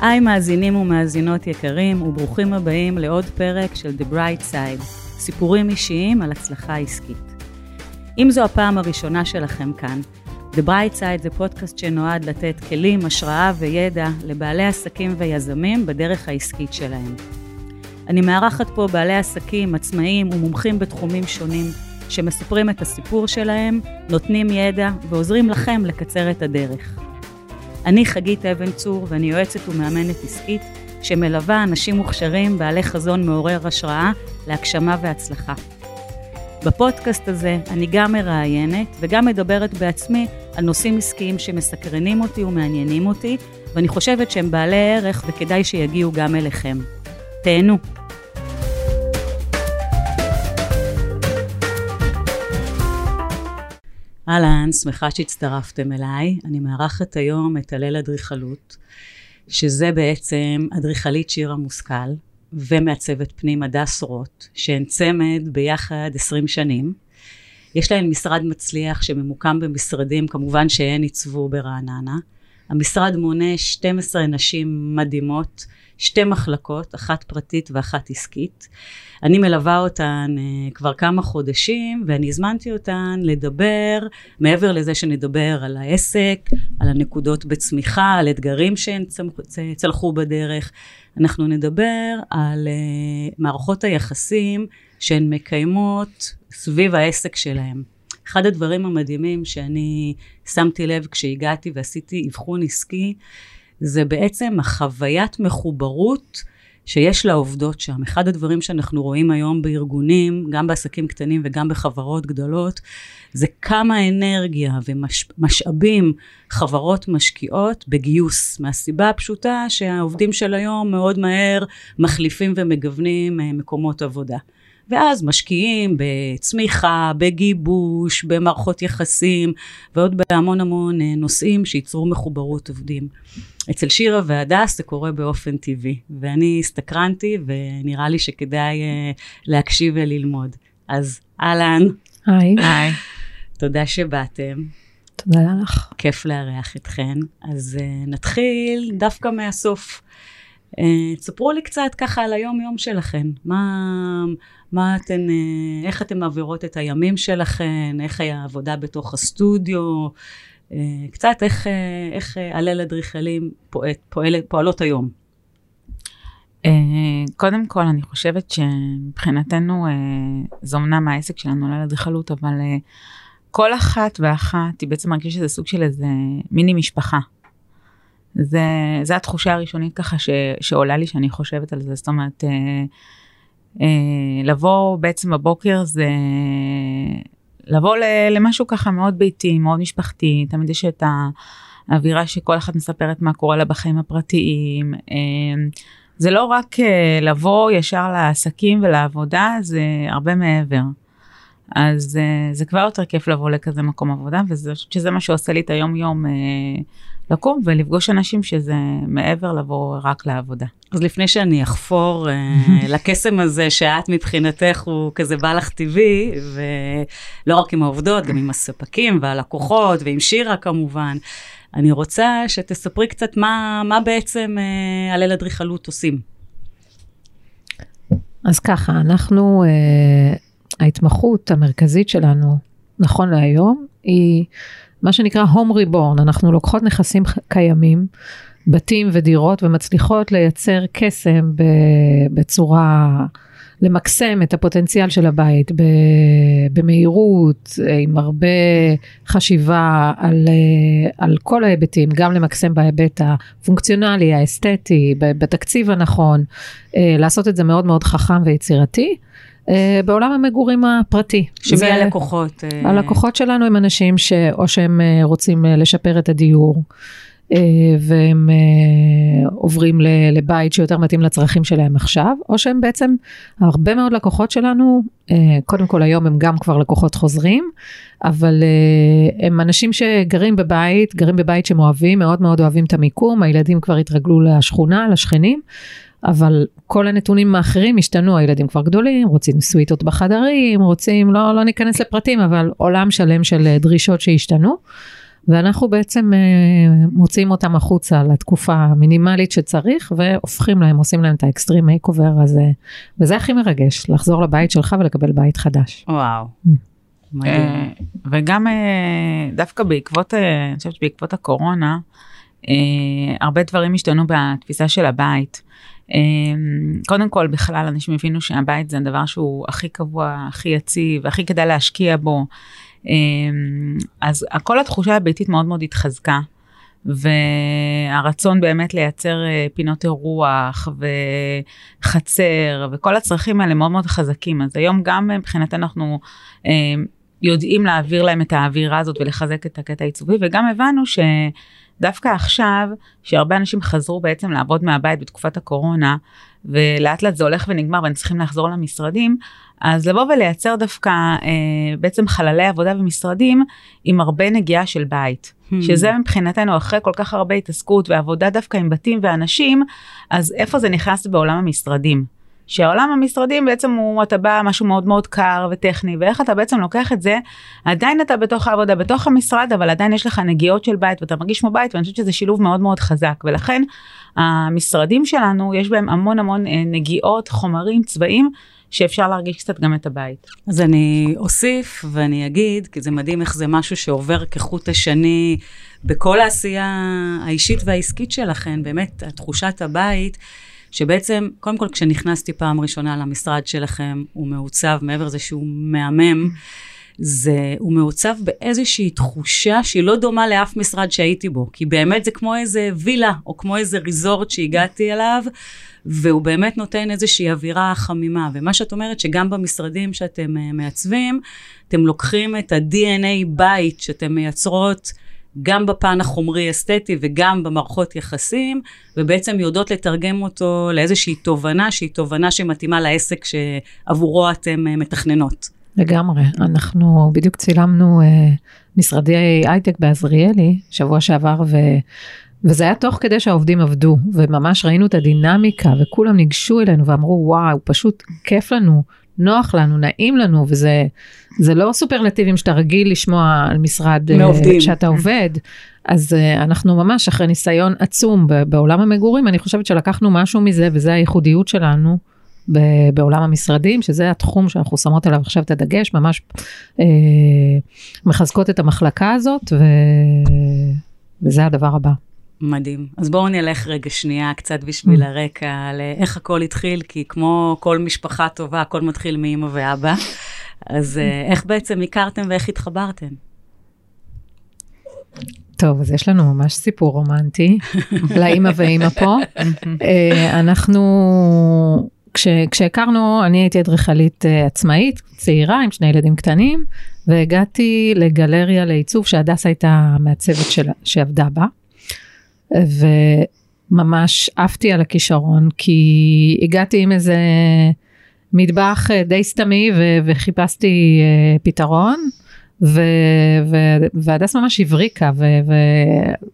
היי מאזינים ומאזינות יקרים, וברוכים הבאים לעוד פרק של The Bright Side, סיפורים אישיים על הצלחה עסקית. אם זו הפעם הראשונה שלכם כאן, The Bright Side זה פודקאסט שנועד לתת כלים, השראה וידע לבעלי עסקים ויזמים בדרך העסקית שלהם. אני מארחת פה בעלי עסקים, עצמאים ומומחים בתחומים שונים, שמספרים את הסיפור שלהם, נותנים ידע ועוזרים לכם לקצר את הדרך. אני חגית אבן צור ואני יועצת ומאמנת עסקית שמלווה אנשים מוכשרים בעלי חזון מעורר השראה להגשמה והצלחה. בפודקאסט הזה אני גם מראיינת וגם מדברת בעצמי על נושאים עסקיים שמסקרנים אותי ומעניינים אותי, ואני חושבת שהם בעלי ערך וכדאי שיגיעו גם אליכם. תהנו. אהלן, שמחה שהצטרפתם אליי. אני מארחת היום את הלל אדריכלות, שזה בעצם אדריכלית שירה מושכל, ומעצבת פנים הדס רוט, שהן צמד ביחד 20 שנים. יש להן משרד מצליח שממוקם במשרדים, כמובן שהן עיצבו ברעננה. המשרד מונה 12 נשים מדהימות, שתי מחלקות, אחת פרטית ואחת עסקית. אני מלווה אותן uh, כבר כמה חודשים ואני הזמנתי אותן לדבר, מעבר לזה שנדבר על העסק, על הנקודות בצמיחה, על אתגרים שהן צלחו בדרך, אנחנו נדבר על uh, מערכות היחסים שהן מקיימות סביב העסק שלהן. אחד הדברים המדהימים שאני שמתי לב כשהגעתי ועשיתי אבחון עסקי, זה בעצם החוויית מחוברות שיש לעובדות שם. אחד הדברים שאנחנו רואים היום בארגונים, גם בעסקים קטנים וגם בחברות גדולות, זה כמה אנרגיה ומשאבים חברות משקיעות בגיוס, מהסיבה הפשוטה שהעובדים של היום מאוד מהר מחליפים ומגוונים אה, מקומות עבודה. ואז משקיעים בצמיחה, בגיבוש, במערכות יחסים ועוד בהמון המון אה, נושאים שייצרו מחוברות עובדים. אצל שירה והדס זה קורה באופן טבעי, ואני הסתקרנתי ונראה לי שכדאי uh, להקשיב וללמוד. אז אהלן. היי. היי. תודה שבאתם. תודה לך. כיף לארח אתכן. אז uh, נתחיל דווקא מהסוף. Uh, תספרו לי קצת ככה על היום-יום שלכן. מה, מה אתן, uh, איך אתן מעבירות את הימים שלכן? איך היה העבודה בתוך הסטודיו? אה, קצת איך, אה, איך אה, הלל אדריכלים פועל, פועל, פועלות היום. קודם כל, אני חושבת שמבחינתנו, זה אמנם העסק שלנו הלל אדריכלות, אבל כל אחת ואחת היא בעצם מרגישה שזה סוג של איזה מיני משפחה. זה, זה התחושה הראשונית ככה ש, שעולה לי שאני חושבת על זה, זאת אומרת, אה, אה, לבוא בעצם בבוקר זה לבוא למשהו ככה מאוד ביתי, מאוד משפחתי, תמיד יש את האווירה שכל אחת מספרת מה קורה לה בחיים הפרטיים. אמ, זה לא רק אה, לבוא ישר לעסקים ולעבודה, זה הרבה מעבר. אז uh, זה כבר יותר כיף לבוא לכזה מקום עבודה, וזה מה שעושה לי את היום יום uh, לקום ולפגוש אנשים שזה מעבר לבוא רק לעבודה. אז לפני שאני אחפור uh, לקסם הזה שאת מבחינתך הוא כזה בא לך טבעי, ולא רק עם העובדות, גם עם הספקים והלקוחות ועם שירה כמובן, אני רוצה שתספרי קצת מה, מה בעצם uh, הלל אדריכלות עושים. אז ככה, אנחנו... Uh... ההתמחות המרכזית שלנו, נכון להיום, היא מה שנקרא home reborn. אנחנו לוקחות נכסים קיימים, בתים ודירות, ומצליחות לייצר קסם בצורה, למקסם את הפוטנציאל של הבית במהירות, עם הרבה חשיבה על, על כל ההיבטים, גם למקסם בהיבט הפונקציונלי, האסתטי, בתקציב הנכון, לעשות את זה מאוד מאוד חכם ויצירתי. אה, בעולם המגורים הפרטי. שמי הלקוחות? אה? הלקוחות שלנו הם אנשים שאו שהם אה, רוצים לשפר את הדיור, והם עוברים לבית שיותר מתאים לצרכים שלהם עכשיו, או שהם בעצם, הרבה מאוד לקוחות שלנו, קודם כל היום הם גם כבר לקוחות חוזרים, אבל הם אנשים שגרים בבית, גרים בבית שהם אוהבים, מאוד מאוד אוהבים את המיקום, הילדים כבר התרגלו לשכונה, לשכנים. אבל כל הנתונים האחרים השתנו, הילדים כבר גדולים, רוצים סוויטות בחדרים, רוצים, לא, לא ניכנס לפרטים, אבל עולם שלם של דרישות שהשתנו. ואנחנו בעצם מוציאים אותם החוצה לתקופה המינימלית שצריך, והופכים להם, עושים להם את ה extreme makeover הזה, וזה הכי מרגש, לחזור לבית שלך ולקבל בית חדש. וואו. וגם דווקא בעקבות, אני חושבת שבעקבות הקורונה, הרבה דברים השתנו בתפיסה של הבית. קודם כל בכלל אנשים הבינו שהבית זה הדבר שהוא הכי קבוע, הכי יציב, הכי כדאי להשקיע בו. אז כל התחושה הביתית מאוד מאוד התחזקה. והרצון באמת לייצר פינות אירוח וחצר וכל הצרכים האלה מאוד מאוד חזקים אז היום גם מבחינתנו אנחנו יודעים להעביר להם את האווירה הזאת ולחזק את הקטע העיצובי וגם הבנו ש... דווקא עכשיו, שהרבה אנשים חזרו בעצם לעבוד מהבית בתקופת הקורונה, ולאט לאט זה הולך ונגמר והם צריכים לחזור למשרדים, אז לבוא ולייצר דווקא אה, בעצם חללי עבודה במשרדים עם הרבה נגיעה של בית. Hmm. שזה מבחינתנו אחרי כל כך הרבה התעסקות ועבודה דווקא עם בתים ואנשים, אז איפה זה נכנס בעולם המשרדים? שהעולם המשרדים בעצם הוא אתה בא משהו מאוד מאוד קר וטכני ואיך אתה בעצם לוקח את זה עדיין אתה בתוך העבודה בתוך המשרד אבל עדיין יש לך נגיעות של בית ואתה מרגיש כמו בית ואני חושבת שזה שילוב מאוד מאוד חזק ולכן המשרדים שלנו יש בהם המון המון אה, נגיעות חומרים צבעים שאפשר להרגיש קצת גם את הבית. אז אני אוסיף ואני אגיד, כי זה מדהים איך זה משהו שעובר כחוט השני בכל העשייה האישית והעסקית שלכם, באמת, תחושת הבית. שבעצם, קודם כל, כשנכנסתי פעם ראשונה למשרד שלכם, הוא מעוצב, מעבר לזה שהוא מהמם, זה, הוא מעוצב באיזושהי תחושה שהיא לא דומה לאף משרד שהייתי בו, כי באמת זה כמו איזה וילה, או כמו איזה ריזורט שהגעתי אליו, והוא באמת נותן איזושהי אווירה חמימה. ומה שאת אומרת, שגם במשרדים שאתם uh, מעצבים, אתם לוקחים את ה-DNA בית שאתם מייצרות, גם בפן החומרי-אסתטי וגם במערכות יחסים, ובעצם יודעות לתרגם אותו לאיזושהי תובנה שהיא תובנה שמתאימה לעסק שעבורו אתם אה, מתכננות. לגמרי. אנחנו בדיוק צילמנו uh, משרדי הייטק בעזריאלי שבוע שעבר, ו... וזה היה תוך כדי שהעובדים עבדו, וממש ראינו את הדינמיקה, וכולם ניגשו אלינו ואמרו, וואו, פשוט כיף לנו נוח לנו, נעים לנו, וזה זה לא סופרלטיבים שאתה רגיל לשמוע על משרד מעובדים. שאתה עובד. אז uh, אנחנו ממש אחרי ניסיון עצום בעולם המגורים, אני חושבת שלקחנו משהו מזה, וזה הייחודיות שלנו. בעולם המשרדים, שזה התחום שאנחנו שמות עליו עכשיו את הדגש, ממש אה, מחזקות את המחלקה הזאת, ו... וזה הדבר הבא. מדהים. אז בואו נלך רגע שנייה קצת בשביל mm. הרקע על איך הכל התחיל, כי כמו כל משפחה טובה, הכל מתחיל מאמא ואבא. אז אה, איך בעצם הכרתם ואיך התחברתם? טוב, אז יש לנו ממש סיפור רומנטי לאימא ואימא פה. אה, אנחנו, כש, כשהכרנו, אני הייתי אדריכלית אה, עצמאית, צעירה, עם שני ילדים קטנים, והגעתי לגלריה לעיצוב שהדס הייתה שלה, שעבדה בה. וממש עפתי על הכישרון, כי הגעתי עם איזה מטבח אה, די סתמי ו- וחיפשתי uh, פתרון. והדס ממש הבריקה,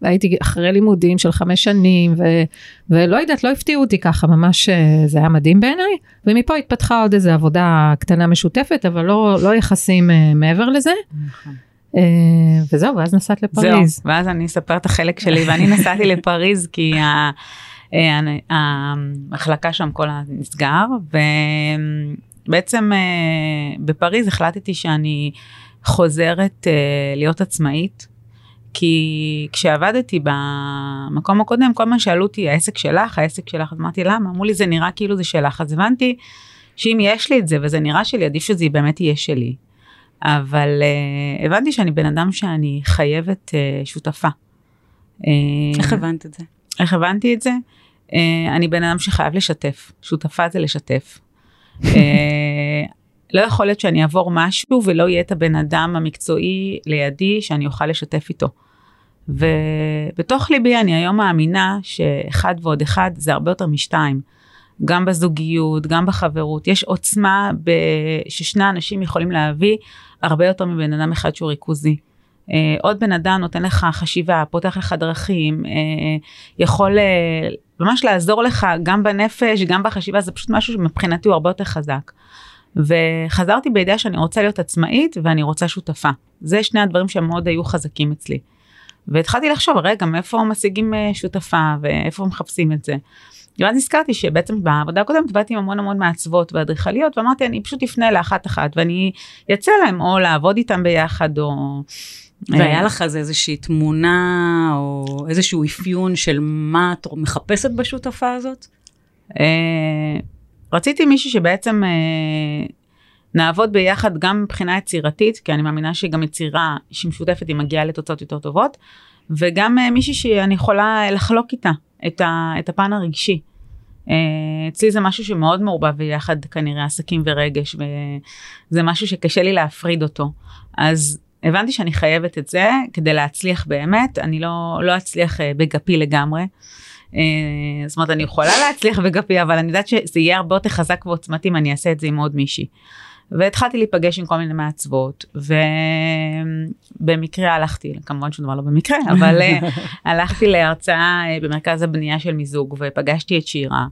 והייתי אחרי לימודים של חמש שנים, ו- ולא יודעת, לא הפתיעו אותי ככה, ממש אה, זה היה מדהים בעיניי, ומפה התפתחה עוד איזו עבודה קטנה משותפת, אבל לא, לא יחסים מעבר לזה. נכון. אה, וזהו, ואז נסעת לפריז. זהו, ואז אני אספר את החלק שלי, ואני נסעתי לפריז כי. אה, המחלקה שם כל הנסגר, ובעצם אה, בפריז החלטתי שאני חוזרת להיות עצמאית. כי כשעבדתי במקום הקודם, כל הזמן שאלו אותי, העסק שלך, העסק שלך, אז אמרתי, למה? אמרו לי, זה נראה כאילו זה שלך. אז הבנתי שאם יש לי את זה וזה נראה שלי, עדיף שזה באמת יהיה שלי. אבל uh, הבנתי שאני בן אדם שאני חייבת uh, שותפה. אה, איך הבנת את זה? איך הבנתי את זה? Uh, אני בן אדם שחייב לשתף, שותפה זה לשתף. uh, לא יכול להיות שאני אעבור משהו ולא יהיה את הבן אדם המקצועי לידי שאני אוכל לשתף איתו. ובתוך ליבי אני היום מאמינה שאחד ועוד אחד זה הרבה יותר משתיים. גם בזוגיות, גם בחברות, יש עוצמה ב... ששני אנשים יכולים להביא הרבה יותר מבן אדם אחד שהוא ריכוזי. Uh, עוד בן אדם נותן לך חשיבה, פותח לך דרכים, uh, יכול uh, ממש לעזור לך גם בנפש, גם בחשיבה, זה פשוט משהו שמבחינתי הוא הרבה יותר חזק. וחזרתי בידיעה שאני רוצה להיות עצמאית ואני רוצה שותפה. זה שני הדברים שמאוד היו חזקים אצלי. והתחלתי לחשוב, רגע, מאיפה משיגים שותפה ואיפה מחפשים את זה. ואז נזכרתי שבעצם בעבודה הקודמת עבדתי עם המון המון מעצבות ואדריכליות ואמרתי אני פשוט אפנה לאחת אחת ואני אצא להם או לעבוד איתם ביחד או. והיה לך אז איזושהי תמונה או איזשהו אפיון של מה את מחפשת בשותפה הזאת? אה, רציתי מישהי שבעצם אה, נעבוד ביחד גם מבחינה יצירתית, כי אני מאמינה שגם יצירה שהיא משותפת היא מגיעה לתוצאות יותר טובות, וגם אה, מישהי שאני יכולה לחלוק איתה את, ה, את הפן הרגשי. אצלי זה משהו שמאוד מעורבב ביחד כנראה עסקים ורגש וזה משהו שקשה לי להפריד אותו אז הבנתי שאני חייבת את זה כדי להצליח באמת אני לא לא אצליח בגפי לגמרי אה, זאת אומרת אני יכולה להצליח בגפי אבל אני יודעת שזה יהיה הרבה יותר חזק ועוצמתי אם אני אעשה את זה עם עוד מישהי. והתחלתי להיפגש עם כל מיני מעצבות ובמקרה הלכתי כמובן שום דבר לא במקרה אבל אה, הלכתי להרצאה אה, במרכז הבנייה של מיזוג ופגשתי את שירה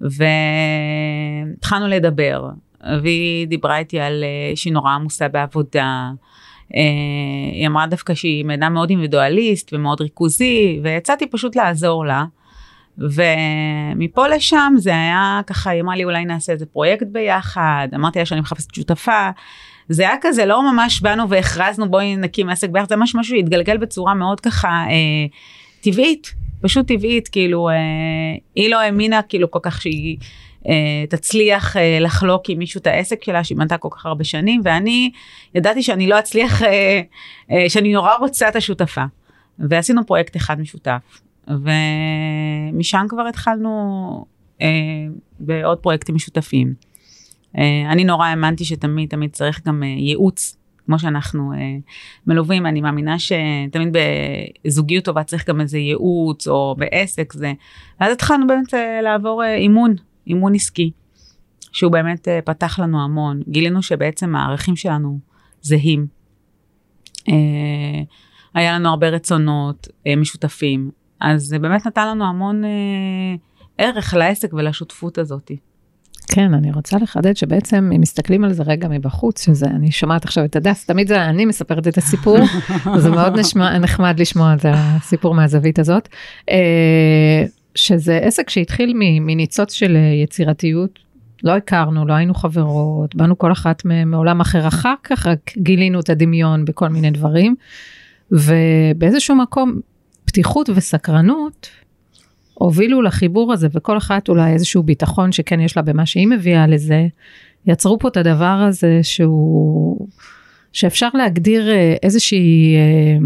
והתחלנו לדבר והיא דיברה איתי על שהיא נורא עמוסה בעבודה. היא אמרה דווקא שהיא מידע מאוד אינדיבידואליסט ומאוד ריכוזי ויצאתי פשוט לעזור לה. ומפה לשם זה היה ככה, היא אמרה לי אולי נעשה איזה פרויקט ביחד, אמרתי לה שאני מחפשת שותפה. זה היה כזה לא ממש באנו והכרזנו בואי נקים עסק ביחד, זה ממש משהו שהתגלגל בצורה מאוד ככה אה, טבעית, פשוט טבעית, כאילו אה, היא לא האמינה כאילו כל כך שהיא אה, תצליח אה, לחלוק עם מישהו את העסק שלה שהיא מנתה כל כך הרבה שנים, ואני ידעתי שאני לא אצליח, אה, אה, שאני נורא רוצה את השותפה. ועשינו פרויקט אחד משותף. ומשם כבר התחלנו אה, בעוד פרויקטים משותפים. אה, אני נורא האמנתי שתמיד תמיד צריך גם אה, ייעוץ, כמו שאנחנו אה, מלווים, אני מאמינה שתמיד בזוגיות טובה צריך גם איזה ייעוץ, או בעסק זה. ואז התחלנו באמת אה, לעבור אה, אימון, אימון עסקי, שהוא באמת אה, פתח לנו המון. גילינו שבעצם הערכים שלנו זהים. אה, היה לנו הרבה רצונות אה, משותפים, אז זה באמת נתן לנו המון אה, ערך לעסק ולשותפות הזאת. כן, אני רוצה לחדד שבעצם אם מסתכלים על זה רגע מבחוץ, שזה, אני שומעת עכשיו את הדס, תמיד זה אני מספרת את הסיפור, זה מאוד נשמע, נחמד לשמוע את הסיפור מהזווית הזאת, אה, שזה עסק שהתחיל מניצוץ של יצירתיות, לא הכרנו, לא היינו חברות, באנו כל אחת מעולם אחר אחר כך, רק גילינו את הדמיון בכל מיני דברים, ובאיזשהו מקום פתיחות וסקרנות הובילו לחיבור הזה וכל אחת אולי איזשהו ביטחון שכן יש לה במה שהיא מביאה לזה, יצרו פה את הדבר הזה שהוא, שאפשר להגדיר אה, איזושהי, אה,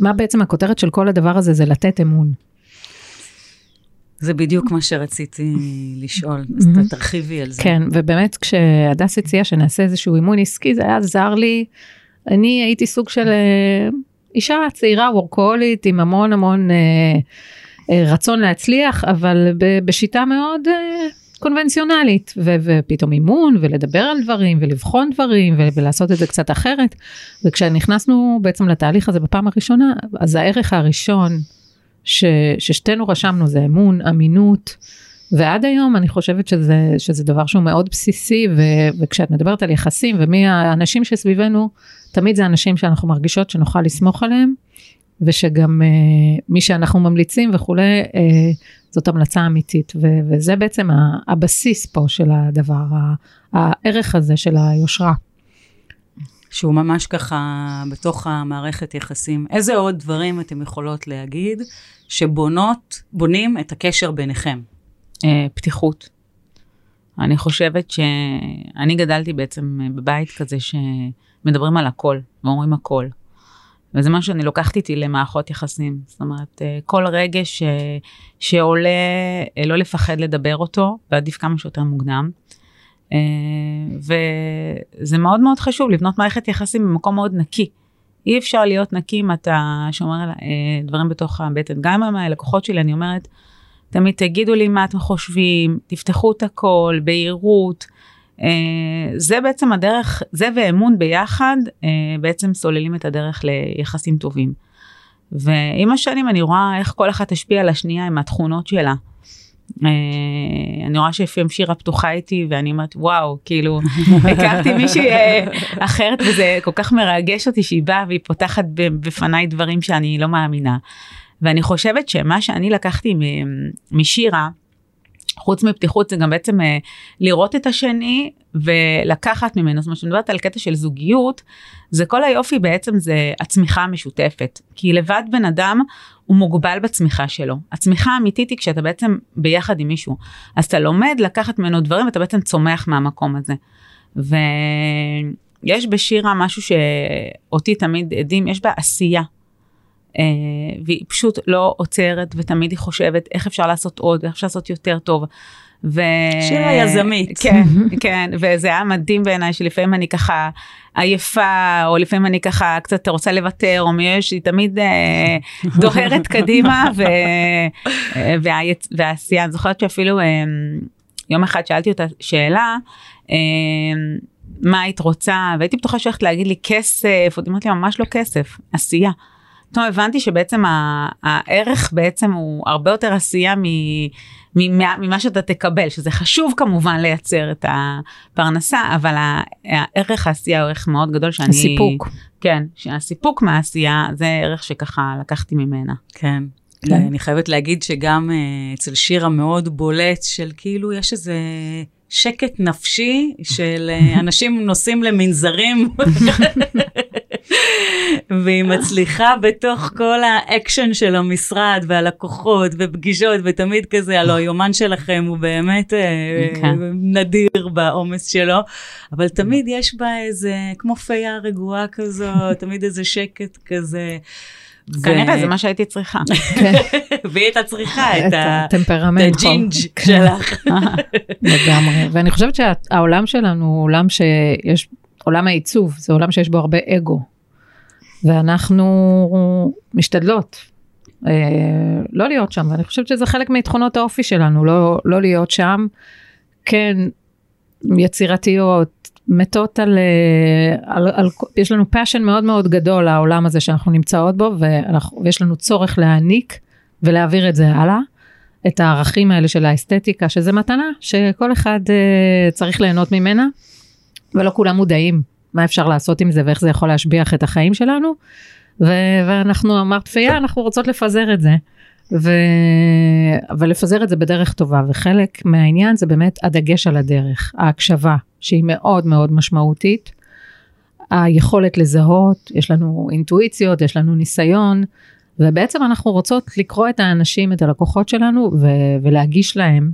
מה בעצם הכותרת של כל הדבר הזה זה לתת אמון. זה בדיוק מה שרציתי לשאול, אז תרחיבי על זה. כן, ובאמת כשהדס הציעה שנעשה איזשהו אימון עסקי, זה היה זר לי, אני הייתי סוג של אה, אישה צעירה וורקולית עם המון המון אה, אה, רצון להצליח, אבל ב, בשיטה מאוד אה, קונבנציונלית, ו, ופתאום אימון ולדבר על דברים ולבחון דברים ו, ולעשות את זה קצת אחרת. וכשנכנסנו בעצם לתהליך הזה בפעם הראשונה, אז הערך הראשון ש, ששתינו רשמנו זה אמון, אמינות. ועד היום אני חושבת שזה, שזה דבר שהוא מאוד בסיסי ו, וכשאת מדברת על יחסים ומי האנשים שסביבנו תמיד זה אנשים שאנחנו מרגישות שנוכל לסמוך עליהם, ושגם uh, מי שאנחנו ממליצים וכולי, uh, זאת המלצה אמיתית, ו- וזה בעצם הבסיס פה של הדבר, הערך הזה של היושרה. שהוא ממש ככה בתוך המערכת יחסים. איזה עוד דברים אתם יכולות להגיד שבונות, בונים את הקשר ביניכם? Uh, פתיחות. אני חושבת שאני גדלתי בעצם בבית כזה ש... מדברים על הכל ואומרים הכל. וזה מה שאני לוקחת איתי למערכות יחסים. זאת אומרת, אה, כל רגש ש... שעולה, אה, לא לפחד לדבר אותו, ועדיף כמה שיותר מוקדם. אה, וזה מאוד מאוד חשוב לבנות מערכת יחסים במקום מאוד נקי. אי אפשר להיות נקי אם אתה שומר דברים בתוך הבטן. גם עם הלקוחות שלי אני אומרת, תמיד תגידו לי מה אתם חושבים, תפתחו את הכל, בהירות. אה, זה בעצם הדרך, זה ואמון ביחד אה, בעצם סוללים את הדרך ליחסים טובים. ועם השנים אני רואה איך כל אחת השפיעה על השנייה עם התכונות שלה. אה, אני רואה שלפעמים שירה פתוחה איתי ואני אומרת וואו כאילו הכרתי מישהי אה, אחרת וזה כל כך מרגש אותי שהיא באה והיא פותחת בפניי דברים שאני לא מאמינה. ואני חושבת שמה שאני לקחתי משירה חוץ מפתיחות זה גם בעצם אה, לראות את השני ולקחת ממנו, זאת אומרת, כשאני מדברת על קטע של זוגיות, זה כל היופי בעצם זה הצמיחה המשותפת. כי לבד בן אדם הוא מוגבל בצמיחה שלו. הצמיחה האמיתית היא כשאתה בעצם ביחד עם מישהו. אז אתה לומד לקחת ממנו דברים ואתה בעצם צומח מהמקום הזה. ויש בשירה משהו שאותי תמיד עדים, יש בה עשייה. אה, והיא פשוט לא עוצרת ותמיד היא חושבת איך אפשר לעשות עוד, איך אפשר לעשות יותר טוב. ו... שירה יזמית. כן, כן, וזה היה מדהים בעיניי שלפעמים אני ככה עייפה, או לפעמים אני ככה קצת רוצה לוותר, או מי יש, היא תמיד אה, דוהרת קדימה, ו... אה, וה... והעשייה, אני זוכרת שאפילו אה, יום אחד שאלתי אותה שאלה, אה, מה היית רוצה, והייתי בטוחה שהולכת להגיד לי כסף, עוד אמרתי ממש לא כסף, עשייה. פתאום הבנתי שבעצם הערך בעצם הוא הרבה יותר עשייה ממה שאתה תקבל, שזה חשוב כמובן לייצר את הפרנסה, אבל הערך העשייה הוא ערך מאוד גדול שאני... הסיפוק. כן, שהסיפוק מהעשייה זה ערך שככה לקחתי ממנה. כן. כן. אני חייבת להגיד שגם uh, אצל שירה מאוד בולט של כאילו יש איזה שקט נפשי של uh, אנשים נוסעים למנזרים והיא מצליחה בתוך כל האקשן של המשרד והלקוחות ופגישות ותמיד כזה, הלוא היומן שלכם הוא באמת אה, כן. נדיר בעומס שלו, אבל תמיד יש בה איזה, כמו פייה רגועה כזו, תמיד איזה שקט כזה. כנראה זה מה שהייתי צריכה. כן. והיא הייתה צריכה את הטמפרמנט, את הג'ינג' שלך. לגמרי, ואני חושבת שהעולם שלנו הוא עולם שיש, עולם העיצוב, זה עולם שיש בו הרבה אגו. ואנחנו משתדלות אה, לא להיות שם, ואני חושבת שזה חלק מתכונות האופי שלנו, לא, לא להיות שם. כן, יצירתיות, מתות על, אה, על, על, יש לנו passion מאוד מאוד גדול לעולם הזה שאנחנו נמצאות בו, ואנחנו, ויש לנו צורך להעניק ולהעביר את זה הלאה. את הערכים האלה של האסתטיקה, שזה מתנה שכל אחד אה, צריך ליהנות ממנה, ולא כולם מודעים מה אפשר לעשות עם זה ואיך זה יכול להשביח את החיים שלנו. ו- ואנחנו אמרת פייה, אנחנו רוצות לפזר את זה. ו... אבל לפזר את זה בדרך טובה, וחלק מהעניין זה באמת הדגש על הדרך, ההקשבה, שהיא מאוד מאוד משמעותית, היכולת לזהות, יש לנו אינטואיציות, יש לנו ניסיון, ובעצם אנחנו רוצות לקרוא את האנשים, את הלקוחות שלנו, ו- ולהגיש להם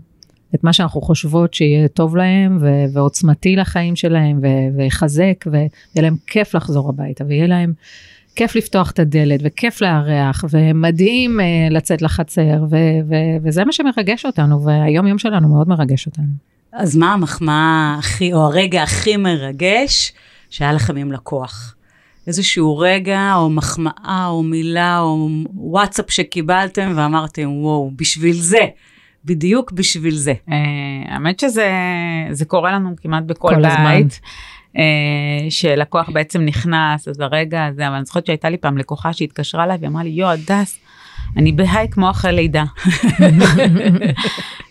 את מה שאנחנו חושבות שיהיה טוב להם ו- ועוצמתי לחיים שלהם ו- ויחזק ויהיה להם כיף לחזור הביתה ויהיה להם כיף לפתוח את הדלת וכיף לארח ומדהים uh, לצאת לחצר ו- ו- וזה מה שמרגש אותנו והיום יום שלנו מאוד מרגש אותנו. אז מה המחמאה הכי או הרגע הכי מרגש שהיה לכם עם לקוח? איזשהו רגע או מחמאה או מילה או וואטסאפ שקיבלתם ואמרתם וואו בשביל זה בדיוק בשביל זה. Uh, האמת שזה זה קורה לנו כמעט בכל בית. Uh, שלקוח בעצם נכנס אז הרגע הזה אבל אני זוכרת שהייתה לי פעם לקוחה שהתקשרה אליי ואמרה לי יו הדס אני בהיי כמו אחרי לידה.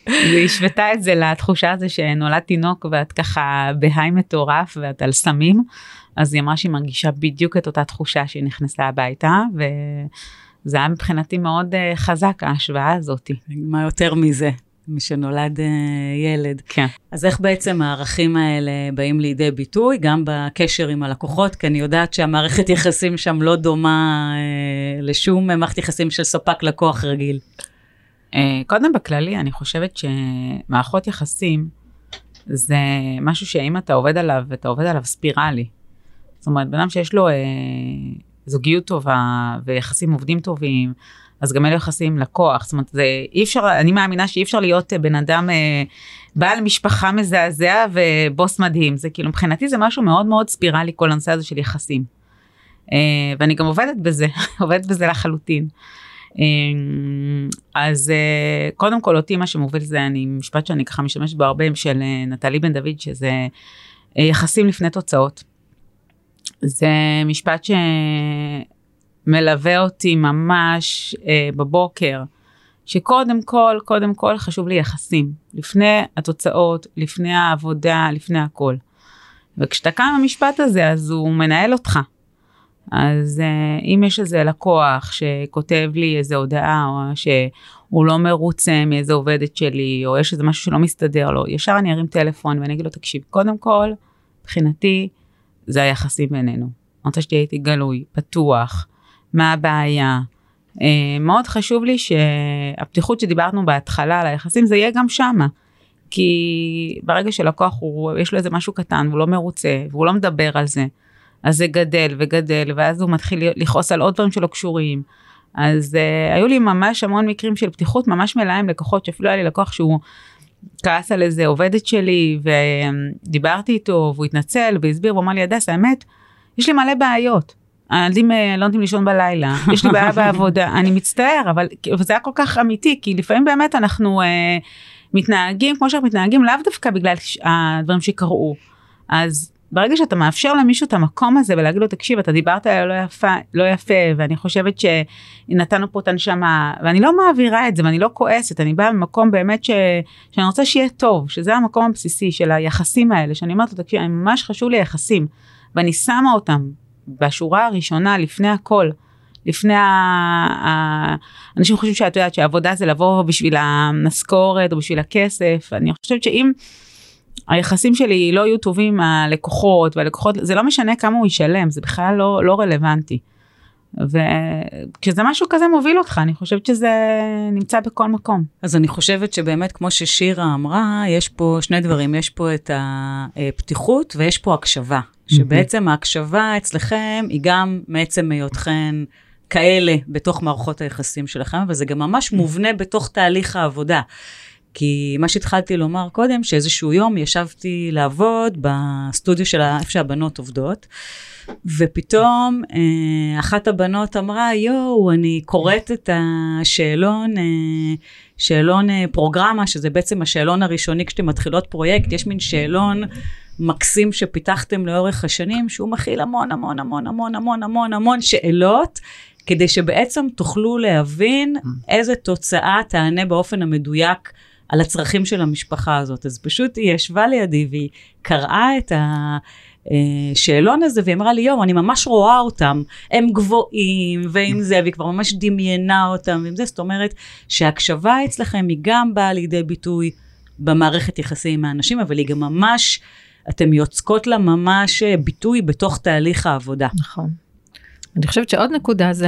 והיא השוותה את זה לתחושה הזו שנולד תינוק ואת ככה בהיי מטורף ואת על סמים אז היא אמרה שהיא מרגישה בדיוק את אותה תחושה שהיא נכנסה הביתה. ו... זה היה מבחינתי מאוד uh, חזק, ההשוואה הזאת. מה יותר מזה? משנולד uh, ילד. כן. אז איך בעצם הערכים האלה באים לידי ביטוי, גם בקשר עם הלקוחות? כי אני יודעת שהמערכת יחסים שם לא דומה uh, לשום מערכת יחסים של ספק לקוח רגיל. Uh, קודם בכללי, אני חושבת שמערכות יחסים זה משהו שאם אתה עובד עליו, אתה עובד עליו ספירלי. זאת אומרת, בן אדם שיש לו... Uh, זוגיות טובה ויחסים עובדים טובים, אז גם אלו יחסים לקוח, זאת אומרת, זה אי אפשר, אני מאמינה שאי אפשר להיות אה, בן אדם אה, בעל משפחה מזעזע ובוס מדהים, זה כאילו מבחינתי זה משהו מאוד מאוד ספירלי כל הנושא הזה של יחסים. אה, ואני גם עובדת בזה, עובדת בזה לחלוטין. אה, אז אה, קודם כל אותי מה שמוביל זה אני משפט שאני ככה משתמשת בו הרבה של אה, נטלי בן דוד שזה אה, יחסים לפני תוצאות. זה משפט שמלווה אותי ממש אה, בבוקר, שקודם כל, קודם כל חשוב לי יחסים, לפני התוצאות, לפני העבודה, לפני הכל. וכשאתה קם במשפט הזה, אז הוא מנהל אותך. אז uh, אם יש איזה לקוח שכותב לי איזה הודעה, או שהוא לא מרוצה מאיזה עובדת שלי, או יש איזה משהו שלא מסתדר לו, ישר אני ארים טלפון ואני אגיד לו, תקשיב, קודם כל, מבחינתי, זה היחסים בינינו. אני רוצה שתהיה איתי גלוי, פתוח, מה הבעיה. Uh, מאוד חשוב לי שהפתיחות שדיברנו בהתחלה על היחסים, זה יהיה גם שמה. כי ברגע שלקוח הוא, יש לו איזה משהו קטן, והוא לא מרוצה, והוא לא מדבר על זה, אז זה גדל וגדל, ואז הוא מתחיל לכעוס על עוד דברים שלא קשורים. אז uh, היו לי ממש המון מקרים של פתיחות ממש מלאה עם לקוחות, שאפילו היה לי לקוח שהוא כעס על איזה עובדת שלי, ודיברתי איתו, והוא התנצל והסביר, והוא אמר לי, הדס, האמת, יש לי מלא בעיות. הילדים אה, לא נותנים לישון בלילה, יש לי בעיה בעבודה, אני מצטער, אבל זה היה כל כך אמיתי, כי לפעמים באמת אנחנו uh, מתנהגים כמו שאנחנו מתנהגים, לאו דווקא בגלל הדברים שקרו. אז ברגע שאתה מאפשר למישהו את המקום הזה ולהגיד לו תקשיב אתה דיברת עליה לא יפה לא יפה ואני חושבת שנתנו פה את הנשמה ואני לא מעבירה את זה ואני לא כועסת אני באה ממקום באמת ש... שאני רוצה שיהיה טוב שזה המקום הבסיסי של היחסים האלה שאני אומרת לו תקשיב ממש חשוב לי יחסים ואני שמה אותם בשורה הראשונה לפני הכל. לפני ה... אנשים חושבים שאת יודעת שהעבודה זה לבוא בשביל המשכורת או בשביל הכסף אני חושבת שאם היחסים שלי לא יהיו טובים עם הלקוחות והלקוחות זה לא משנה כמה הוא ישלם זה בכלל לא לא רלוונטי. וכשזה משהו כזה מוביל אותך אני חושבת שזה נמצא בכל מקום. אז אני חושבת שבאמת כמו ששירה אמרה יש פה שני דברים יש פה את הפתיחות ויש פה הקשבה שבעצם ההקשבה אצלכם היא גם מעצם היותכן כאלה בתוך מערכות היחסים שלכם וזה גם ממש מובנה בתוך תהליך העבודה. כי מה שהתחלתי לומר קודם, שאיזשהו יום ישבתי לעבוד בסטודיו של איפה שהבנות עובדות, ופתאום אה, אחת הבנות אמרה, יואו, אני קוראת את השאלון, אה, שאלון אה, פרוגרמה, שזה בעצם השאלון הראשוני כשאתן מתחילות פרויקט, יש מין שאלון מקסים שפיתחתם לאורך השנים, שהוא מכיל המון המון המון המון המון המון המון שאלות. כדי שבעצם תוכלו להבין איזה תוצאה תענה באופן המדויק על הצרכים של המשפחה הזאת. אז פשוט היא ישבה לידי והיא קראה את השאלון הזה והיא אמרה לי, יואו, אני ממש רואה אותם, הם גבוהים ועם זה, והיא כבר ממש דמיינה אותם ועם זה, זאת אומרת שהקשבה אצלכם היא גם באה לידי ביטוי במערכת יחסים עם האנשים, אבל היא גם ממש, אתן יוצקות לה ממש ביטוי בתוך תהליך העבודה. נכון. אני חושבת שעוד נקודה זה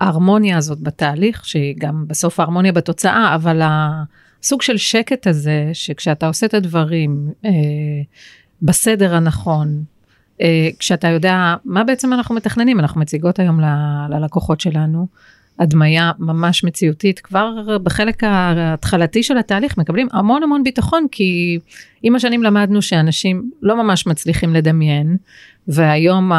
ההרמוניה הזאת בתהליך, שהיא גם בסוף ההרמוניה בתוצאה, אבל הסוג של שקט הזה, שכשאתה עושה את הדברים אה, בסדר הנכון, אה, כשאתה יודע מה בעצם אנחנו מתכננים, אנחנו מציגות היום ל, ללקוחות שלנו, הדמיה ממש מציאותית, כבר בחלק ההתחלתי של התהליך מקבלים המון המון ביטחון, כי עם השנים למדנו שאנשים לא ממש מצליחים לדמיין, והיום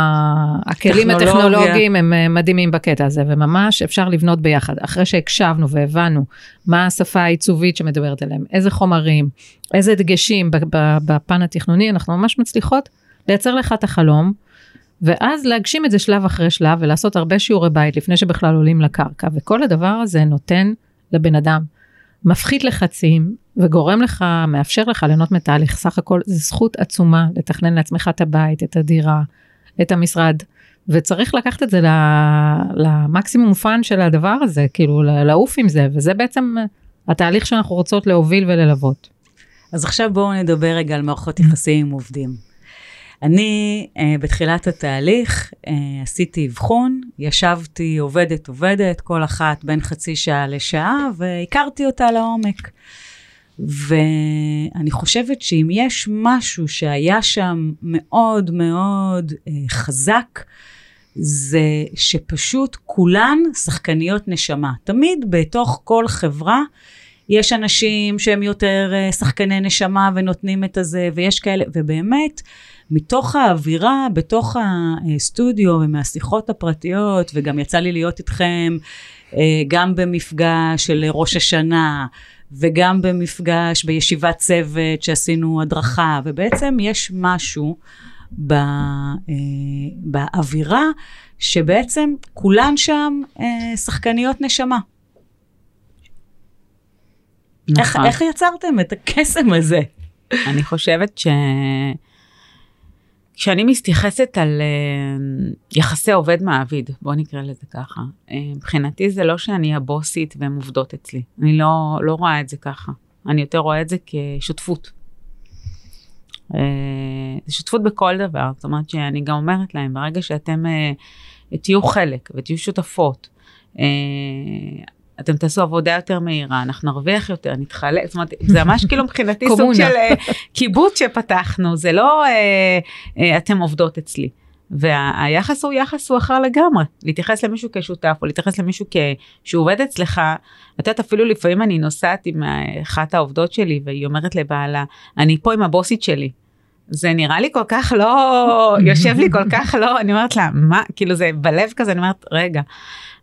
הכלים הטכנולוגיים הם אה, מדהימים בקטע הזה, וממש אפשר לבנות ביחד. אחרי שהקשבנו והבנו מה השפה העיצובית שמדברת עליהם, איזה חומרים, איזה דגשים בפן התכנוני, אנחנו ממש מצליחות לייצר לך את החלום. ואז להגשים את זה שלב אחרי שלב ולעשות הרבה שיעורי בית לפני שבכלל עולים לקרקע, וכל הדבר הזה נותן לבן אדם, מפחית לחצים וגורם לך, מאפשר לך ליהנות מתהליך, סך הכל זו זכות עצומה לתכנן לעצמך את הבית, את הדירה, את המשרד, וצריך לקחת את זה למקסימום fun של הדבר הזה, כאילו לעוף עם זה, וזה בעצם התהליך שאנחנו רוצות להוביל וללוות. אז עכשיו בואו נדבר רגע על מערכות יחסים עם עובדים. אני uh, בתחילת התהליך uh, עשיתי אבחון, ישבתי עובדת עובדת, כל אחת בין חצי שעה לשעה, והכרתי אותה לעומק. ואני חושבת שאם יש משהו שהיה שם מאוד מאוד uh, חזק, זה שפשוט כולן שחקניות נשמה. תמיד בתוך כל חברה יש אנשים שהם יותר uh, שחקני נשמה ונותנים את הזה, ויש כאלה, ובאמת, מתוך האווירה, בתוך הסטודיו ומהשיחות הפרטיות, וגם יצא לי להיות איתכם אה, גם במפגש של ראש השנה, וגם במפגש בישיבת צוות שעשינו הדרכה, ובעצם יש משהו ב, אה, באווירה שבעצם כולן שם אה, שחקניות נשמה. איך, נכון. איך יצרתם את הקסם הזה? אני חושבת ש... כשאני מתייחסת על uh, יחסי עובד מעביד, בוא נקרא לזה ככה, uh, מבחינתי זה לא שאני הבוסית והן עובדות אצלי, אני לא, לא רואה את זה ככה, אני יותר רואה את זה כשותפות. Uh, שותפות בכל דבר, זאת אומרת שאני גם אומרת להם, ברגע שאתם uh, תהיו חלק ותהיו שותפות, uh, אתם תעשו עבודה יותר מהירה, אנחנו נרוויח יותר, נתחלק, זאת אומרת, זה ממש כאילו מבחינתי סוג. של אה, קיבוץ שפתחנו, זה לא אה, אה, אתם עובדות אצלי. והיחס הוא יחס הוא אחר לגמרי, להתייחס למישהו כשותף או להתייחס למישהו כ... שהוא עובד אצלך, את יודעת אפילו לפעמים אני נוסעת עם אחת העובדות שלי והיא אומרת לבעלה, אני פה עם הבוסית שלי. זה נראה לי כל כך לא, יושב לי כל כך לא, אני אומרת לה, מה, כאילו זה בלב כזה, אני אומרת, רגע.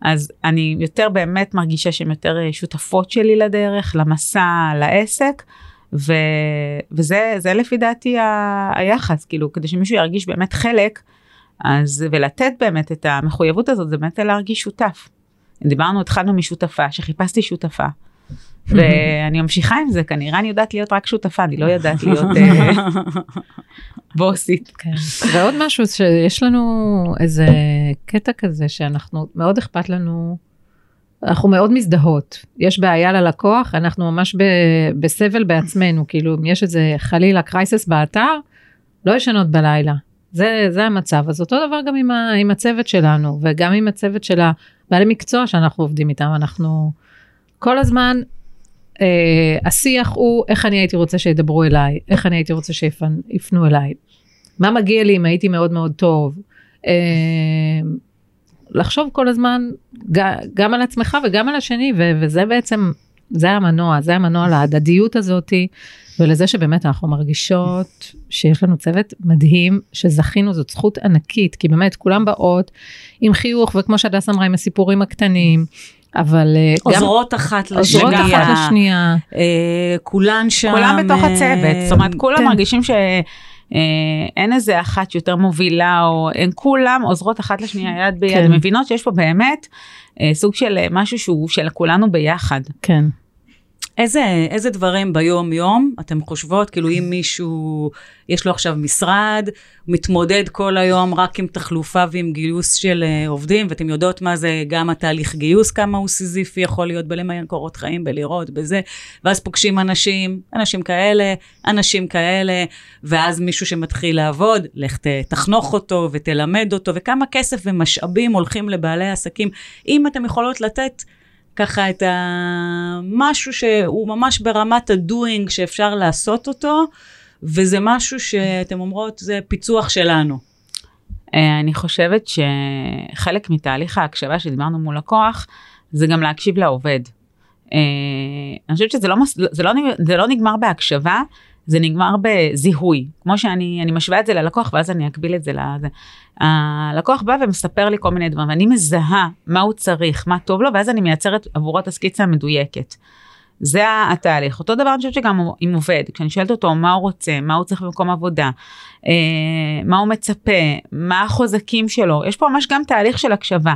אז אני יותר באמת מרגישה שהן יותר אה, שותפות שלי לדרך, למסע, לעסק, ו, וזה זה לפי דעתי ה, היחס, כאילו, כדי שמישהו ירגיש באמת חלק, אז, ולתת באמת את המחויבות הזאת, זה באמת להרגיש שותף. דיברנו, התחלנו משותפה, שחיפשתי שותפה. ואני ממשיכה עם זה, כנראה אני יודעת להיות רק שותפה, אני לא יודעת להיות אה, בוסית. כן. ועוד משהו שיש לנו איזה קטע כזה שאנחנו מאוד אכפת לנו אנחנו מאוד מזדהות יש בעיה ללקוח אנחנו ממש ב, בסבל בעצמנו כאילו אם יש איזה חלילה קרייסס באתר לא ישנות בלילה זה זה המצב אז אותו דבר גם עם, ה, עם הצוות שלנו וגם עם הצוות של הבעלי מקצוע שאנחנו עובדים איתם אנחנו כל הזמן אה, השיח הוא איך אני הייתי רוצה שידברו אליי איך אני הייתי רוצה שיפנו אליי מה מגיע לי אם הייתי מאוד מאוד טוב. אה, לחשוב כל הזמן גם על עצמך וגם על השני ו- וזה בעצם זה המנוע זה המנוע להדדיות הזאתי ולזה שבאמת אנחנו מרגישות שיש לנו צוות מדהים שזכינו זאת זכות ענקית כי באמת כולם באות עם חיוך וכמו שהדס אמרה עם הסיפורים הקטנים אבל אה, גם עוזרות אחת עוזרות לשנייה, אחת לשנייה אה, כולן שם. כולם בתוך אה, הצוות, זאת אומרת כולם כן. מרגישים שאין איזה אחת שיותר מובילה או הן כולם עוזרות אחת לשנייה יד ביד, כן. מבינות שיש פה באמת אה, סוג של אה, משהו שהוא של כולנו ביחד. כן איזה, איזה דברים ביום יום אתם חושבות, כאילו אם מישהו, יש לו עכשיו משרד, מתמודד כל היום רק עם תחלופה ועם גיוס של uh, עובדים, ואתם יודעות מה זה גם התהליך גיוס, כמה הוא סיזיפי יכול להיות בלמיין קורות חיים, בלראות, בזה, ואז פוגשים אנשים, אנשים כאלה, אנשים כאלה, ואז מישהו שמתחיל לעבוד, לך תחנוך אותו ותלמד אותו, וכמה כסף ומשאבים הולכים לבעלי עסקים. אם אתם יכולות לתת ככה את המשהו שהוא ממש ברמת הדוינג שאפשר לעשות אותו, וזה משהו שאתם אומרות, זה פיצוח שלנו. אה, אני חושבת שחלק מתהליך ההקשבה שדיברנו מול לקוח, זה גם להקשיב לעובד. אה, אני חושבת שזה לא, מס- זה לא, זה לא נגמר בהקשבה, זה נגמר בזיהוי. כמו שאני אני משווה את זה ללקוח ואז אני אקביל את זה לזה. הלקוח בא ומספר לי כל מיני דברים ואני מזהה מה הוא צריך, מה טוב לו, ואז אני מייצרת עבורו את הסקיצה המדויקת. זה התהליך. אותו דבר אני חושבת שגם עם עובד, כשאני שואלת אותו מה הוא רוצה, מה הוא צריך במקום עבודה, אה, מה הוא מצפה, מה החוזקים שלו, יש פה ממש גם תהליך של הקשבה.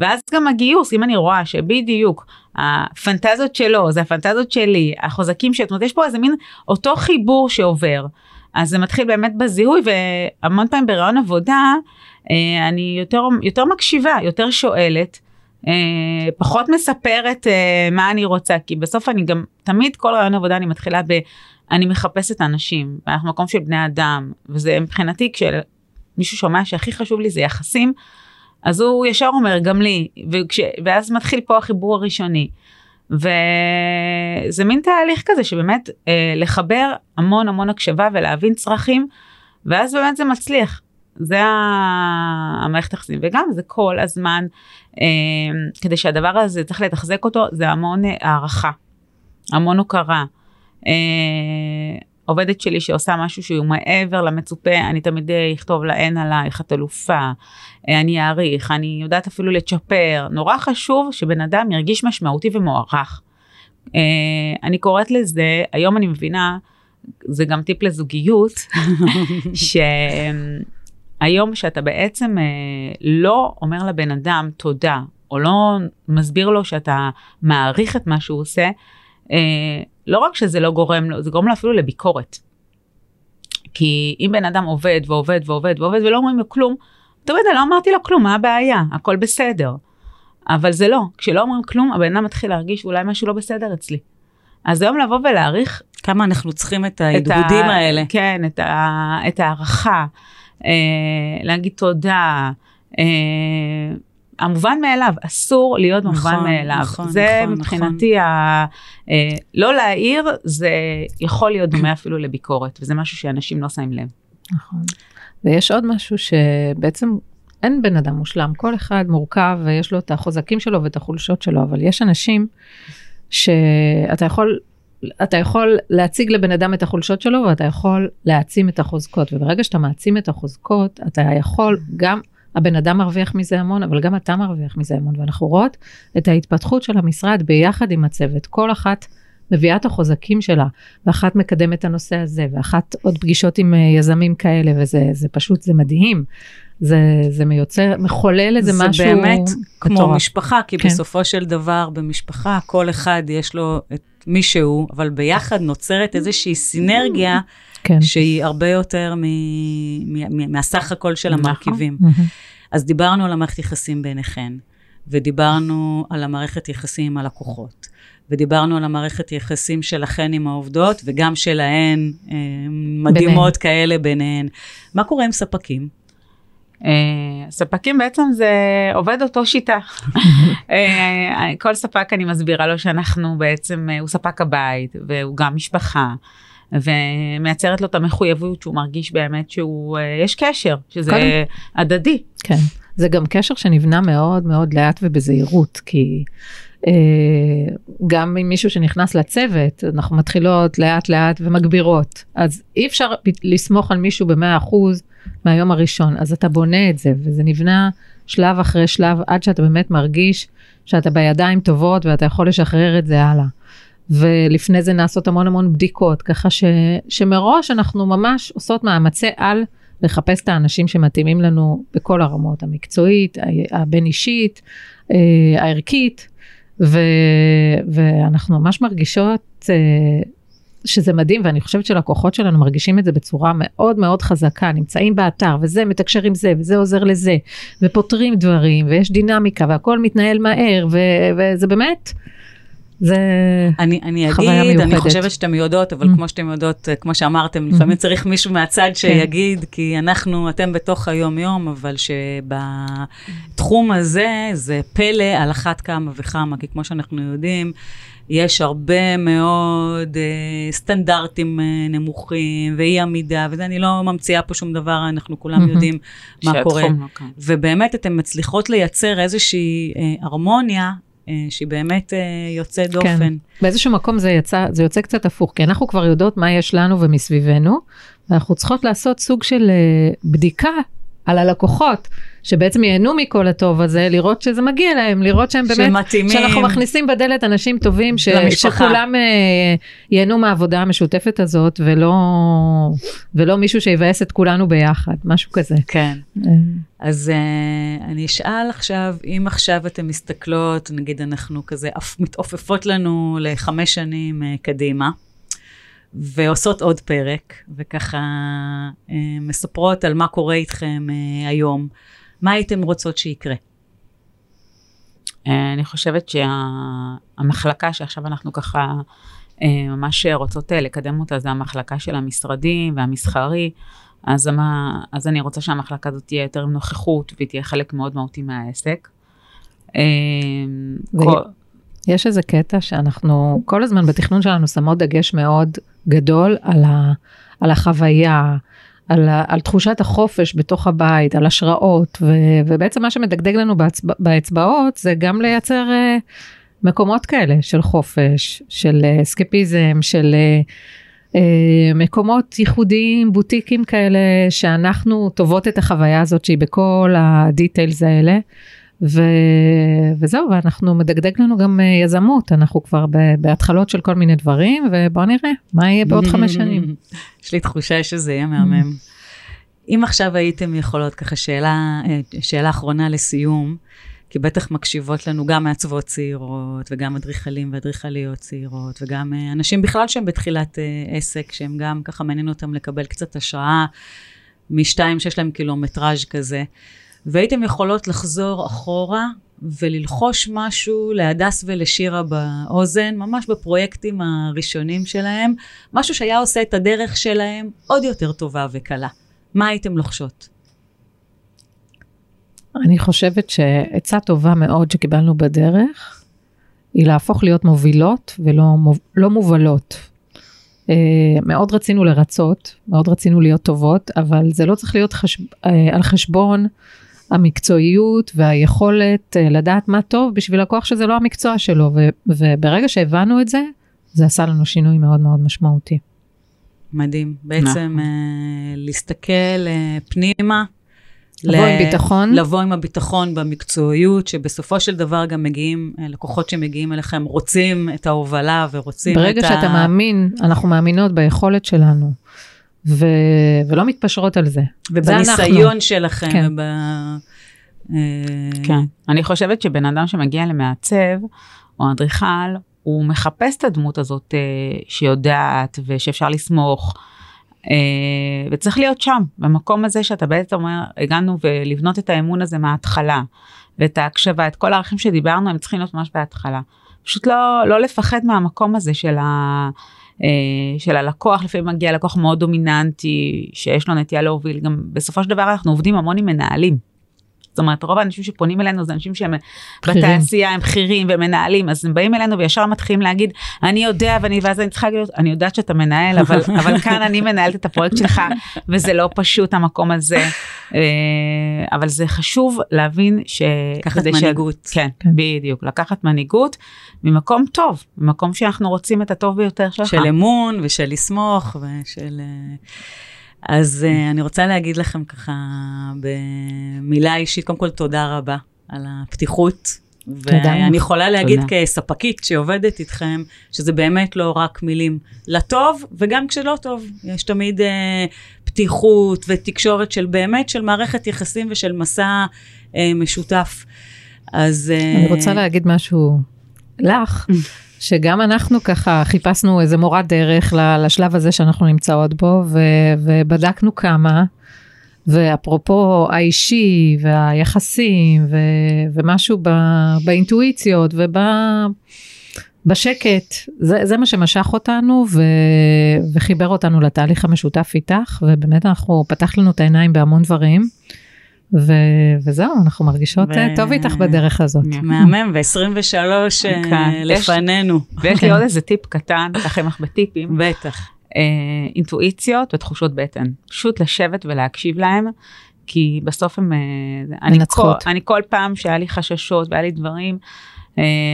ואז גם הגיוס, אם אני רואה שבדיוק הפנטזיות שלו זה הפנטזיות שלי, החוזקים שלו, זאת אומרת יש פה איזה מין אותו חיבור שעובר. אז זה מתחיל באמת בזיהוי והמון פעמים ברעיון עבודה אה, אני יותר, יותר מקשיבה, יותר שואלת. אה, פחות מספרת אה, מה אני רוצה כי בסוף אני גם תמיד כל רעיון עבודה אני מתחילה ב... אני מחפשת אנשים ואנחנו מקום של בני אדם וזה מבחינתי כשמישהו שומע שהכי חשוב לי זה יחסים אז הוא ישר אומר גם לי וכש, ואז מתחיל פה החיבור הראשוני. וזה מין תהליך כזה שבאמת אה, לחבר המון המון הקשבה ולהבין צרכים ואז באמת זה מצליח. זה המערכת יחסים וגם זה כל הזמן אה, כדי שהדבר הזה צריך לתחזק אותו זה המון אה, הערכה המון הוקרה. אה, עובדת שלי שעושה משהו שהוא מעבר למצופה אני תמיד אה, אכתוב לה אין עלייך את אלופה אה, אני אעריך אני יודעת אפילו לצ'פר נורא חשוב שבן אדם ירגיש משמעותי ומוערך. אה, אני קוראת לזה היום אני מבינה זה גם טיפ לזוגיות שהיום שאתה בעצם לא אומר לבן אדם תודה או לא מסביר לו שאתה מעריך את מה שהוא עושה לא רק שזה לא גורם לו, זה גורם לו אפילו לביקורת. כי אם בן אדם עובד ועובד ועובד ועובד ולא אומרים לו כלום, אתה יודע, לא אמרתי לו כלום, מה הבעיה? הכל בסדר. אבל זה לא, כשלא אומרים כלום, הבן אדם מתחיל להרגיש אולי משהו לא בסדר אצלי. אז היום לבוא ולהעריך... כמה אנחנו צריכים את ההדהודים האלה. כן, את, ה, את ההערכה, אה, להגיד תודה. אה, המובן מאליו, אסור להיות נכון, מובן מאליו. נכון, זה נכון, מבחינתי, נכון. ה, אה, לא להעיר, זה יכול להיות דומה אפילו לביקורת, וזה משהו שאנשים לא שמים לב. נכון. ויש עוד משהו שבעצם אין בן אדם מושלם, כל אחד מורכב ויש לו את החוזקים שלו ואת החולשות שלו, אבל יש אנשים שאתה יכול, אתה יכול להציג לבן אדם את החולשות שלו ואתה יכול להעצים את החוזקות, וברגע שאתה מעצים את החוזקות, אתה יכול גם, הבן אדם מרוויח מזה המון, אבל גם אתה מרוויח מזה המון, ואנחנו רואות את ההתפתחות של המשרד ביחד עם הצוות, כל אחת מביאה את החוזקים שלה, ואחת מקדמת את הנושא הזה, ואחת עוד פגישות עם אה, יזמים כאלה, וזה פשוט, זה מדהים. זה, זה מיוצר, מחולל איזה זה משהו זה באמת. כמו משפחה, כי כן. בסופו של דבר במשפחה כל אחד יש לו את מי שהוא, אבל ביחד נוצרת איזושהי סינרגיה כן. שהיא הרבה יותר מ, מ, מהסך הכל של נכון. המרכיבים. אז דיברנו על המערכת יחסים ביניכן, ודיברנו על המערכת יחסים עם הלקוחות. ודיברנו על המערכת יחסים שלכן עם העובדות, וגם שלהן, אה, מדהימות ביניהן. כאלה ביניהן. מה קורה עם ספקים? Uh, ספקים בעצם זה עובד אותו שיטה. uh, כל ספק אני מסבירה לו שאנחנו בעצם, uh, הוא ספק הבית והוא גם משפחה. ומייצרת לו את המחויבות שהוא מרגיש באמת שהוא, יש קשר, שזה קודם, הדדי. כן, זה גם קשר שנבנה מאוד מאוד לאט ובזהירות, כי uh, גם עם מישהו שנכנס לצוות, אנחנו מתחילות לאט לאט ומגבירות. אז אי אפשר לסמוך על מישהו במאה אחוז. מהיום הראשון. אז אתה בונה את זה, וזה נבנה שלב אחרי שלב, עד שאתה באמת מרגיש שאתה בידיים טובות ואתה יכול לשחרר את זה הלאה. ולפני זה נעשות המון המון בדיקות, ככה ש, שמראש אנחנו ממש עושות מאמצי על לחפש את האנשים שמתאימים לנו בכל הרמות, המקצועית, הבין אישית, אה, הערכית, ו, ואנחנו ממש מרגישות אה, שזה מדהים, ואני חושבת שלקוחות שלנו מרגישים את זה בצורה מאוד מאוד חזקה, נמצאים באתר, וזה מתקשר עם זה, וזה עוזר לזה, ופותרים דברים, ויש דינמיקה, והכל מתנהל מהר, ו- וזה באמת, זה אני, אני חוויה אגיד, מיוחדת. אני חושבת שאתם יודעות, אבל mm. כמו שאתם יודעות, כמו שאמרתם, mm-hmm. לפעמים צריך מישהו מהצד כן. שיגיד, כי אנחנו, אתם בתוך היום-יום, אבל שבתחום הזה, זה פלא על אחת כמה וכמה, כי כמו שאנחנו יודעים, יש הרבה מאוד uh, סטנדרטים uh, נמוכים ואי עמידה, וזה, אני לא ממציאה פה שום דבר, אנחנו כולם mm-hmm. יודעים מה קורה. לא ובאמת, אתן מצליחות לייצר איזושהי uh, הרמוניה שהיא באמת יוצאת כן. דופן. כן. באיזשהו מקום זה, יצא, זה יוצא קצת הפוך, כי אנחנו כבר יודעות מה יש לנו ומסביבנו, ואנחנו צריכות לעשות סוג של בדיקה על הלקוחות, שבעצם ייהנו מכל הטוב הזה, לראות שזה מגיע להם, לראות שהם באמת, שמתאימים, שאנחנו מכניסים בדלת אנשים טובים, ש, שכולם uh, ייהנו מהעבודה המשותפת הזאת, ולא, ולא מישהו שיבאס את כולנו ביחד, משהו כזה. כן. אה. אז uh, אני אשאל עכשיו, אם עכשיו אתן מסתכלות, נגיד אנחנו כזה מתעופפות לנו לחמש שנים uh, קדימה, ועושות עוד פרק, וככה אה, מספרות על מה קורה איתכם אה, היום. מה הייתם רוצות שיקרה? אה, אני חושבת שהמחלקה שה, שעכשיו אנחנו ככה ממש רוצות לקדם אותה, זה המחלקה של המשרדים והמסחרי. אז, מה, אז אני רוצה שהמחלקה הזאת תהיה יותר עם נוכחות והיא תהיה חלק מאוד מהותי מהעסק. ו... כל... יש איזה קטע שאנחנו כל הזמן בתכנון שלנו שמות דגש מאוד גדול על, ה, על החוויה, על, ה, על תחושת החופש בתוך הבית, על השראות, ו, ובעצם מה שמדגדג לנו באצבע, באצבעות זה גם לייצר uh, מקומות כאלה של חופש, של אסקפיזם, של uh, uh, מקומות ייחודיים, בוטיקים כאלה, שאנחנו טובות את החוויה הזאת שהיא בכל הדיטיילס האלה. ו... וזהו, ואנחנו מדגדג לנו גם אה, יזמות, אנחנו כבר בהתחלות של כל מיני דברים, ובואו נראה מה יהיה בעוד חמש שנים. יש לי תחושה שזה יהיה מהמם. אם עכשיו הייתם יכולות, ככה שאלה, אה, שאלה אחרונה לסיום, כי בטח מקשיבות לנו גם מעצבות צעירות, וגם אדריכלים ואדריכליות צעירות, וגם אה, אנשים בכלל שהם בתחילת עסק, שהם גם ככה מעניין אותם לקבל קצת השראה משתיים שיש להם קילומטראז' כזה. והייתם יכולות לחזור אחורה וללחוש משהו להדס ולשירה באוזן, ממש בפרויקטים הראשונים שלהם, משהו שהיה עושה את הדרך שלהם עוד יותר טובה וקלה. מה הייתם לוחשות? אני חושבת שעצה טובה מאוד שקיבלנו בדרך, היא להפוך להיות מובילות ולא לא מובלות. Uh, מאוד רצינו לרצות, מאוד רצינו להיות טובות, אבל זה לא צריך להיות חשב, uh, על חשבון המקצועיות והיכולת uh, לדעת מה טוב בשביל לקוח שזה לא המקצוע שלו, ו, וברגע שהבנו את זה, זה עשה לנו שינוי מאוד מאוד משמעותי. מדהים. בעצם uh, להסתכל uh, פנימה. לבוא עם ביטחון. לבוא עם הביטחון במקצועיות, שבסופו של דבר גם מגיעים, לקוחות שמגיעים אליכם רוצים את ההובלה ורוצים את ה... ברגע שאתה מאמין, אנחנו מאמינות ביכולת שלנו, ו... ולא מתפשרות על זה. ובניסיון שלכם. כן. וב... כן. אני חושבת שבן אדם שמגיע למעצב, או אדריכל, הוא מחפש את הדמות הזאת אה, שיודעת ושאפשר לסמוך. אה, וצריך להיות שם, במקום הזה שאתה בעצם אומר, הגענו ולבנות את האמון הזה מההתחלה, ואת ההקשבה, את כל הערכים שדיברנו, הם צריכים להיות ממש בהתחלה. פשוט לא, לא לפחד מהמקום הזה של, ה, אה, של הלקוח, לפעמים מגיע לקוח מאוד דומיננטי, שיש לו נטייה להוביל, גם בסופו של דבר אנחנו עובדים המון עם מנהלים. זאת אומרת, רוב האנשים שפונים אלינו זה אנשים שהם בכירים. בתעשייה, הם בכירים ומנהלים, אז הם באים אלינו וישר מתחילים להגיד, אני יודע, ואני, ואז אני צריכה להגיד, אני יודעת שאתה מנהל, אבל, אבל כאן אני מנהלת את הפרויקט שלך, וזה לא פשוט המקום הזה. אה, אבל זה חשוב להבין ש... לקחת מנהיגות. ש... כן, כן, בדיוק, לקחת מנהיגות ממקום טוב, ממקום שאנחנו רוצים את הטוב ביותר שלך. של אמון ושל לסמוך ושל... אה, אז uh, אני רוצה להגיד לכם ככה במילה אישית, קודם כל תודה רבה על הפתיחות. ואני יכולה להגיד תודה. כספקית שעובדת איתכם, שזה באמת לא רק מילים לטוב, וגם כשלא טוב. יש תמיד uh, פתיחות ותקשורת של באמת, של מערכת יחסים ושל מסע uh, משותף. אז... Uh, אני רוצה להגיד משהו לך. שגם אנחנו ככה חיפשנו איזה מורת דרך לשלב הזה שאנחנו נמצאות בו, ו, ובדקנו כמה, ואפרופו האישי והיחסים, ו, ומשהו ב, באינטואיציות ובשקט, זה, זה מה שמשך אותנו ו, וחיבר אותנו לתהליך המשותף איתך, ובאמת אנחנו, פתח לנו את העיניים בהמון דברים. ו- וזהו, אנחנו מרגישות ו- אה, טוב איתך בדרך הזאת. מהמם, ו-23 אה, כן. לפנינו. ויש לי עוד איזה טיפ קטן, לכם לך בטיפים. בטח. אה, אינטואיציות ותחושות בטן. פשוט לשבת ולהקשיב להם, כי בסוף הם... מנצחות. אני כל פעם שהיה לי חששות והיה לי דברים,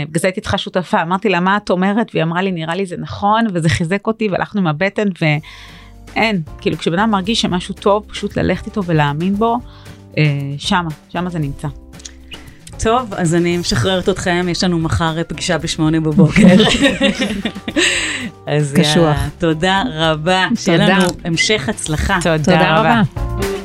בגלל זה הייתי איתך שותפה, אמרתי לה, מה את אומרת? והיא אמרה לי, נראה לי זה נכון, וזה חיזק אותי, והלכנו עם הבטן, ואין, כאילו כשבן אדם מרגיש שמשהו טוב, פשוט ללכת איתו ולהאמין בו. אה, שמה, שמה זה נמצא. טוב, אז אני משחררת אתכם, יש לנו מחר פגישה בשמונה בבוקר. אז קשוח. תודה רבה. תודה. שיהיה לנו המשך הצלחה. תודה, תודה רבה. רבה.